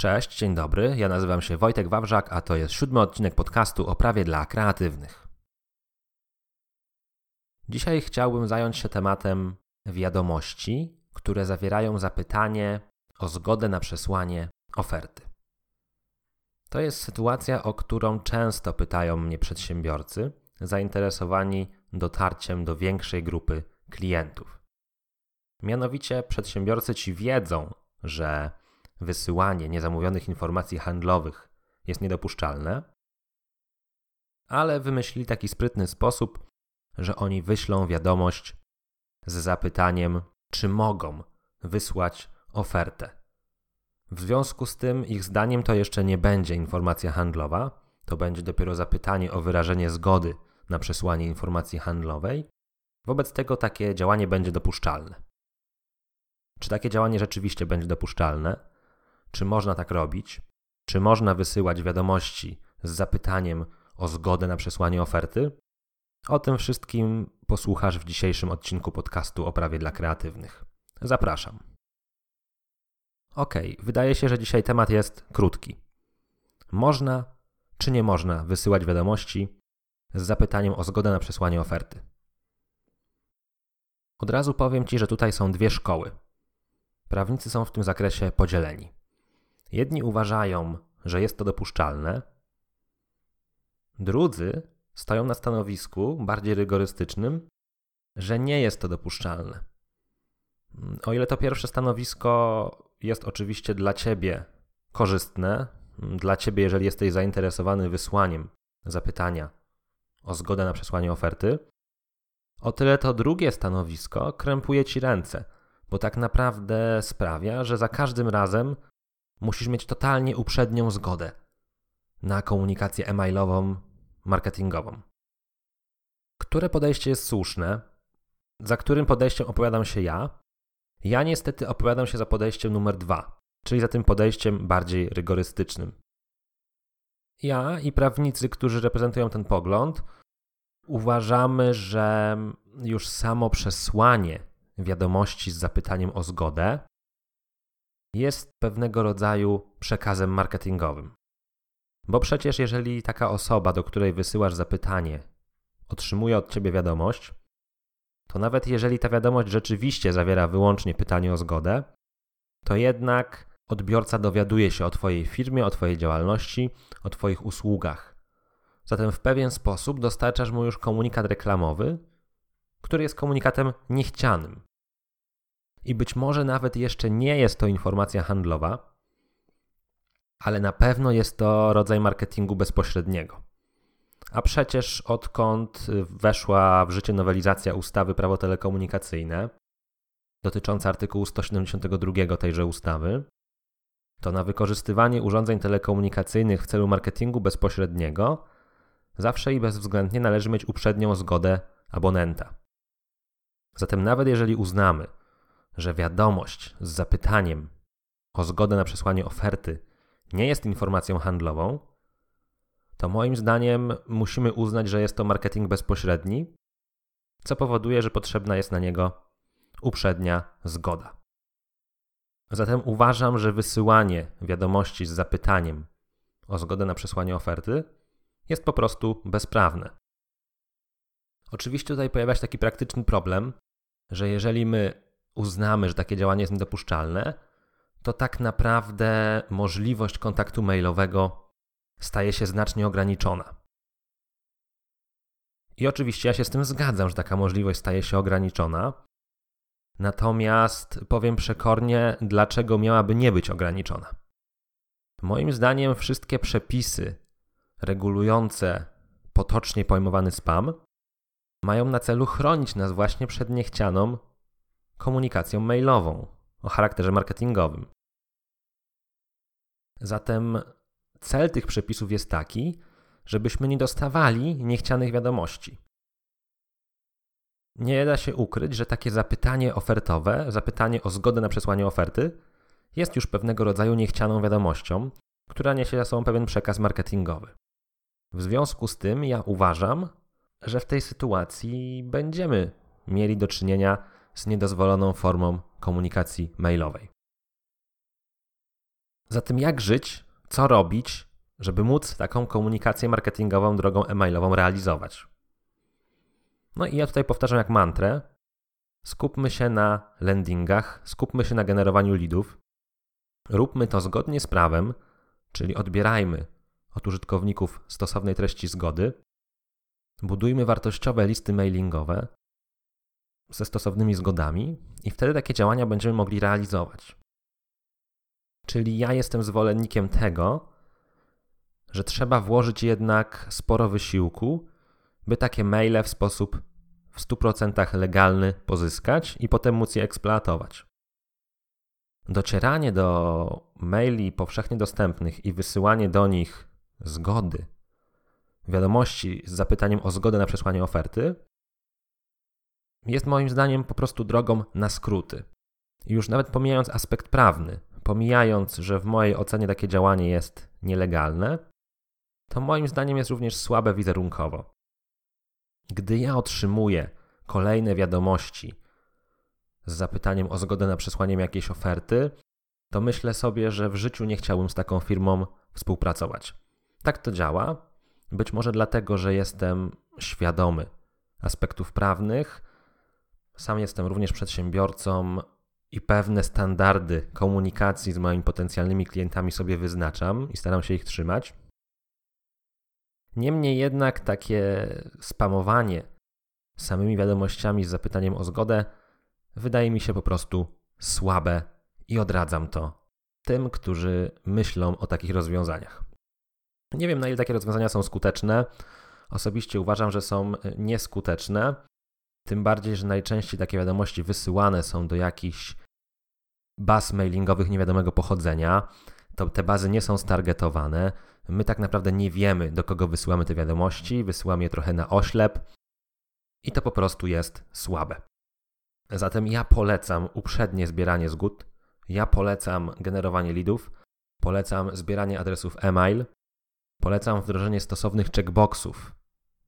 Cześć, dzień dobry. Ja nazywam się Wojtek Wawrzak, a to jest siódmy odcinek podcastu o prawie dla kreatywnych. Dzisiaj chciałbym zająć się tematem wiadomości, które zawierają zapytanie o zgodę na przesłanie oferty. To jest sytuacja, o którą często pytają mnie przedsiębiorcy zainteresowani dotarciem do większej grupy klientów. Mianowicie przedsiębiorcy ci wiedzą, że wysyłanie niezamówionych informacji handlowych jest niedopuszczalne, ale wymyślili taki sprytny sposób, że oni wyślą wiadomość z zapytaniem, czy mogą wysłać ofertę. W związku z tym, ich zdaniem, to jeszcze nie będzie informacja handlowa, to będzie dopiero zapytanie o wyrażenie zgody na przesłanie informacji handlowej. Wobec tego takie działanie będzie dopuszczalne. Czy takie działanie rzeczywiście będzie dopuszczalne? Czy można tak robić? Czy można wysyłać wiadomości z zapytaniem o zgodę na przesłanie oferty? O tym wszystkim posłuchasz w dzisiejszym odcinku podcastu o prawie dla kreatywnych. Zapraszam. Ok, wydaje się, że dzisiaj temat jest krótki. Można czy nie można wysyłać wiadomości z zapytaniem o zgodę na przesłanie oferty? Od razu powiem Ci, że tutaj są dwie szkoły. Prawnicy są w tym zakresie podzieleni. Jedni uważają, że jest to dopuszczalne, drudzy stoją na stanowisku bardziej rygorystycznym, że nie jest to dopuszczalne. O ile to pierwsze stanowisko jest oczywiście dla ciebie korzystne, dla ciebie, jeżeli jesteś zainteresowany wysłaniem zapytania o zgodę na przesłanie oferty, o tyle to drugie stanowisko krępuje ci ręce, bo tak naprawdę sprawia, że za każdym razem musisz mieć totalnie uprzednią zgodę na komunikację e-mailową, marketingową. Które podejście jest słuszne? Za którym podejściem opowiadam się ja? Ja niestety opowiadam się za podejściem numer dwa, czyli za tym podejściem bardziej rygorystycznym. Ja i prawnicy, którzy reprezentują ten pogląd, uważamy, że już samo przesłanie wiadomości z zapytaniem o zgodę jest pewnego rodzaju przekazem marketingowym. Bo przecież, jeżeli taka osoba, do której wysyłasz zapytanie, otrzymuje od ciebie wiadomość, to nawet jeżeli ta wiadomość rzeczywiście zawiera wyłącznie pytanie o zgodę, to jednak odbiorca dowiaduje się o Twojej firmie, o Twojej działalności, o Twoich usługach. Zatem w pewien sposób dostarczasz mu już komunikat reklamowy, który jest komunikatem niechcianym. I być może nawet jeszcze nie jest to informacja handlowa, ale na pewno jest to rodzaj marketingu bezpośredniego. A przecież odkąd weszła w życie nowelizacja ustawy Prawo telekomunikacyjne dotycząca artykułu 172 tejże ustawy, to na wykorzystywanie urządzeń telekomunikacyjnych w celu marketingu bezpośredniego zawsze i bezwzględnie należy mieć uprzednią zgodę abonenta. Zatem nawet jeżeli uznamy, że wiadomość z zapytaniem o zgodę na przesłanie oferty nie jest informacją handlową, to moim zdaniem musimy uznać, że jest to marketing bezpośredni, co powoduje, że potrzebna jest na niego uprzednia zgoda. Zatem uważam, że wysyłanie wiadomości z zapytaniem o zgodę na przesłanie oferty jest po prostu bezprawne. Oczywiście tutaj pojawia się taki praktyczny problem, że jeżeli my uznamy, że takie działanie jest niedopuszczalne, to tak naprawdę możliwość kontaktu mailowego staje się znacznie ograniczona. I oczywiście ja się z tym zgadzam, że taka możliwość staje się ograniczona. Natomiast powiem przekornie, dlaczego miałaby nie być ograniczona. Moim zdaniem wszystkie przepisy regulujące potocznie pojmowany spam mają na celu chronić nas właśnie przed niechcianą komunikacją mailową o charakterze marketingowym. Zatem cel tych przepisów jest taki, żebyśmy nie dostawali niechcianych wiadomości. Nie da się ukryć, że takie zapytanie ofertowe, zapytanie o zgodę na przesłanie oferty, jest już pewnego rodzaju niechcianą wiadomością, która niesie za sobą pewien przekaz marketingowy. W związku z tym ja uważam, że w tej sytuacji będziemy mieli do czynienia z niedozwoloną formą komunikacji mailowej. Zatem jak żyć, co robić, żeby móc taką komunikację marketingową drogą e-mailową realizować? No i ja tutaj powtarzam jak mantrę. Skupmy się na landingach, skupmy się na generowaniu leadów. Róbmy to zgodnie z prawem, czyli odbierajmy od użytkowników stosownej treści zgody. Budujmy wartościowe listy mailingowe ze stosownymi zgodami i wtedy takie działania będziemy mogli realizować. Czyli ja jestem zwolennikiem tego, że trzeba włożyć jednak sporo wysiłku, by takie maile w sposób w 100% legalny pozyskać i potem móc je eksploatować. Docieranie do maili powszechnie dostępnych i wysyłanie do nich zgody, wiadomości z zapytaniem o zgodę na przesłanie oferty, jest moim zdaniem po prostu drogą na skróty. Już nawet pomijając aspekt prawny, pomijając, że w mojej ocenie takie działanie jest nielegalne, to moim zdaniem jest również słabe wizerunkowo. Gdy ja otrzymuję kolejne wiadomości z zapytaniem o zgodę na przesłanie jakiejś oferty, to myślę sobie, że w życiu nie chciałbym z taką firmą współpracować. Tak to działa. Być może dlatego, że jestem świadomy aspektów prawnych. Sam jestem również przedsiębiorcą i pewne standardy komunikacji z moimi potencjalnymi klientami sobie wyznaczam i staram się ich trzymać. Niemniej jednak takie spamowanie samymi wiadomościami z zapytaniem o zgodę wydaje mi się po prostu słabe i odradzam to tym, którzy myślą o takich rozwiązaniach. Nie wiem, na ile takie rozwiązania są skuteczne. Osobiście uważam, że są nieskuteczne. Tym bardziej, że najczęściej takie wiadomości wysyłane są do jakichś baz mailingowych niewiadomego pochodzenia. To te bazy nie są stargetowane. My tak naprawdę nie wiemy, do kogo wysyłamy te wiadomości. Wysyłamy je trochę na oślep i to po prostu jest słabe. Zatem ja polecam uprzednie zbieranie zgód. Ja polecam generowanie leadów. Polecam zbieranie adresów e-mail. Polecam wdrożenie stosownych checkboxów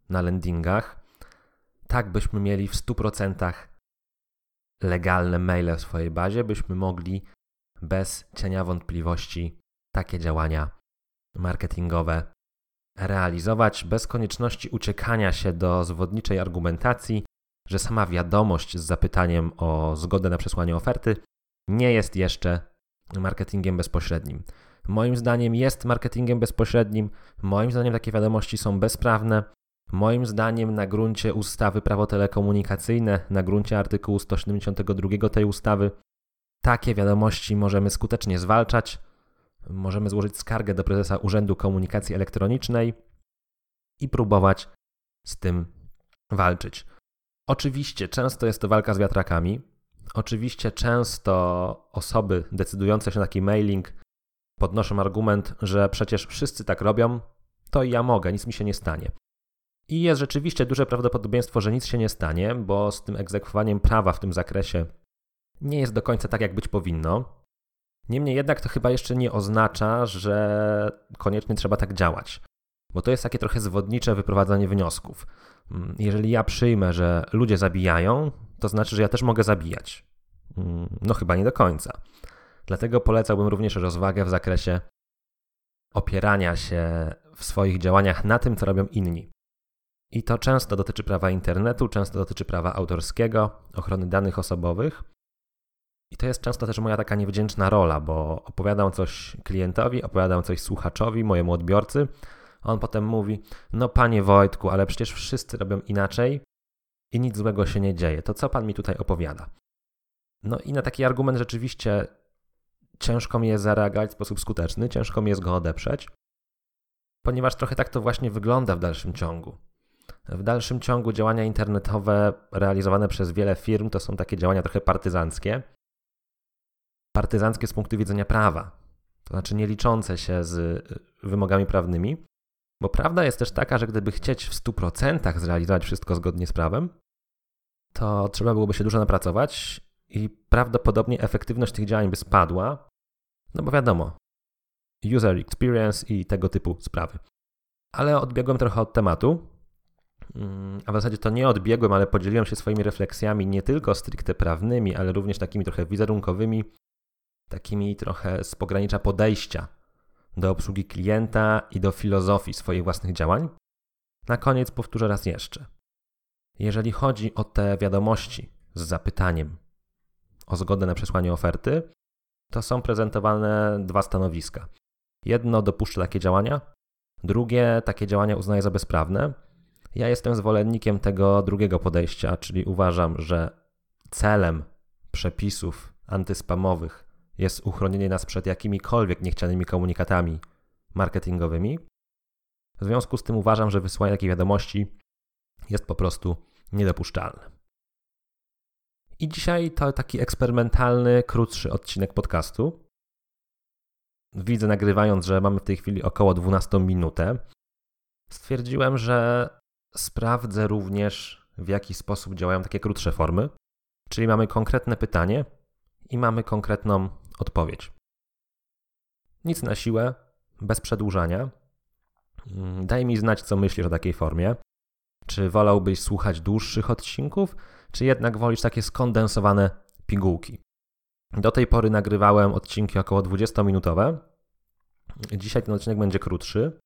na landingach, tak byśmy mieli w 100% legalne maile w swojej bazie, byśmy mogli bez cienia wątpliwości takie działania marketingowe realizować bez konieczności uciekania się do zwodniczej argumentacji, że sama wiadomość z zapytaniem o zgodę na przesłanie oferty nie jest jeszcze marketingiem bezpośrednim. Moim zdaniem jest marketingiem bezpośrednim, moim zdaniem takie wiadomości są bezprawne, moim zdaniem na gruncie ustawy prawo telekomunikacyjne, na gruncie artykułu 172 tej ustawy, takie wiadomości możemy skutecznie zwalczać, możemy złożyć skargę do prezesa Urzędu Komunikacji Elektronicznej i próbować z tym walczyć. Oczywiście często jest to walka z wiatrakami. Oczywiście często osoby decydujące się na taki mailing podnoszą argument, że przecież wszyscy tak robią, to ja mogę, nic mi się nie stanie. I jest rzeczywiście duże prawdopodobieństwo, że nic się nie stanie, bo z tym egzekwowaniem prawa w tym zakresie nie jest do końca tak, jak być powinno. Niemniej jednak to chyba jeszcze nie oznacza, że koniecznie trzeba tak działać, bo to jest takie trochę zwodnicze wyprowadzanie wniosków. Mm, jeżeli ja przyjmę, że ludzie zabijają, to znaczy, że ja też mogę zabijać. Mm, no chyba nie do końca. Dlatego polecałbym również rozwagę w zakresie opierania się w swoich działaniach na tym, co robią inni. I to często dotyczy prawa internetu, często dotyczy prawa autorskiego, ochrony danych osobowych, i to jest często też moja taka niewdzięczna rola, bo opowiadam coś klientowi, opowiadam coś słuchaczowi, mojemu odbiorcy. A on potem mówi: No, panie Wojtku, ale przecież wszyscy robią inaczej i nic złego się nie dzieje. To co pan mi tutaj opowiada? No i na taki argument rzeczywiście ciężko mi jest zareagować w sposób skuteczny, ciężko mi jest go odeprzeć, ponieważ trochę tak to właśnie wygląda w dalszym ciągu. W dalszym ciągu działania internetowe realizowane przez wiele firm to są takie działania trochę partyzanckie partyzanckie z punktu widzenia prawa, to znaczy nie liczące się z y, wymogami prawnymi, bo prawda jest też taka, że gdyby chcieć w 100% zrealizować wszystko zgodnie z prawem, to trzeba byłoby się dużo napracować i prawdopodobnie efektywność tych działań by spadła, no bo wiadomo, user experience i tego typu sprawy. Ale odbiegłem trochę od tematu, a w zasadzie to nie odbiegłem, ale podzieliłem się swoimi refleksjami nie tylko stricte prawnymi, ale również takimi trochę wizerunkowymi takimi trochę z pogranicza podejścia do obsługi klienta i do filozofii swoich własnych działań. Na koniec powtórzę raz jeszcze. Jeżeli chodzi o te wiadomości z zapytaniem o zgodę na przesłanie oferty, to są prezentowane dwa stanowiska. Jedno dopuszcza takie działania, drugie takie działania uznaje za bezprawne. Ja jestem zwolennikiem tego drugiego podejścia, czyli uważam, że celem przepisów antyspamowych jest uchronienie nas przed jakimikolwiek niechcianymi komunikatami marketingowymi. W związku z tym uważam, że wysłanie takiej wiadomości jest po prostu niedopuszczalne. I dzisiaj to taki eksperymentalny, krótszy odcinek podcastu. Widzę nagrywając, że mamy w tej chwili około 12 minutę. Stwierdziłem, że sprawdzę również, w jaki sposób działają takie krótsze formy. Czyli mamy konkretne pytanie i mamy konkretną odpowiedź. Nic na siłę, bez przedłużania. Mm, daj mi znać, co myślisz o takiej formie. Czy wolałbyś słuchać dłuższych odcinków, czy jednak wolisz takie skondensowane pigułki? Do tej pory nagrywałem odcinki około 20-minutowe. Dzisiaj ten odcinek będzie krótszy,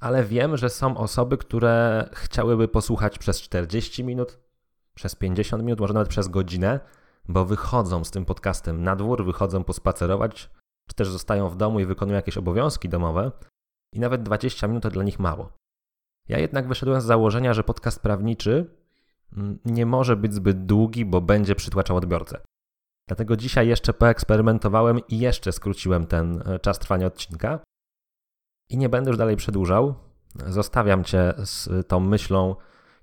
ale wiem, że są osoby, które chciałyby posłuchać przez 40 minut, przez 50 minut, może nawet przez godzinę, bo wychodzą z tym podcastem na dwór, wychodzą pospacerować, czy też zostają w domu i wykonują jakieś obowiązki domowe i nawet 20 minut to dla nich mało. Ja jednak wyszedłem z założenia, że podcast prawniczy mm, nie może być zbyt długi, bo będzie przytłaczał odbiorcę. Dlatego dzisiaj jeszcze poeksperymentowałem i jeszcze skróciłem ten e, czas trwania odcinka. I nie będę już dalej przedłużał. Zostawiam Cię z tą myślą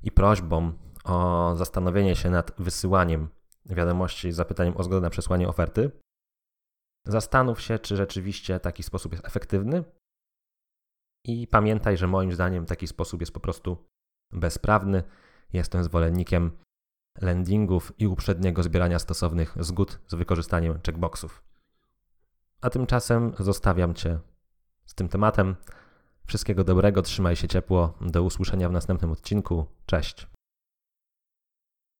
i prośbą o zastanowienie się nad wysyłaniem wiadomości z zapytaniem o zgodę na przesłanie oferty. Zastanów się, czy rzeczywiście taki sposób jest efektywny. I pamiętaj, że moim zdaniem taki sposób jest po prostu bezprawny. Jestem zwolennikiem landingów i uprzedniego zbierania stosownych zgód z wykorzystaniem checkboxów. A tymczasem zostawiam Cię z tym tematem. Wszystkiego dobrego, trzymaj się ciepło. Do usłyszenia w następnym odcinku. Cześć.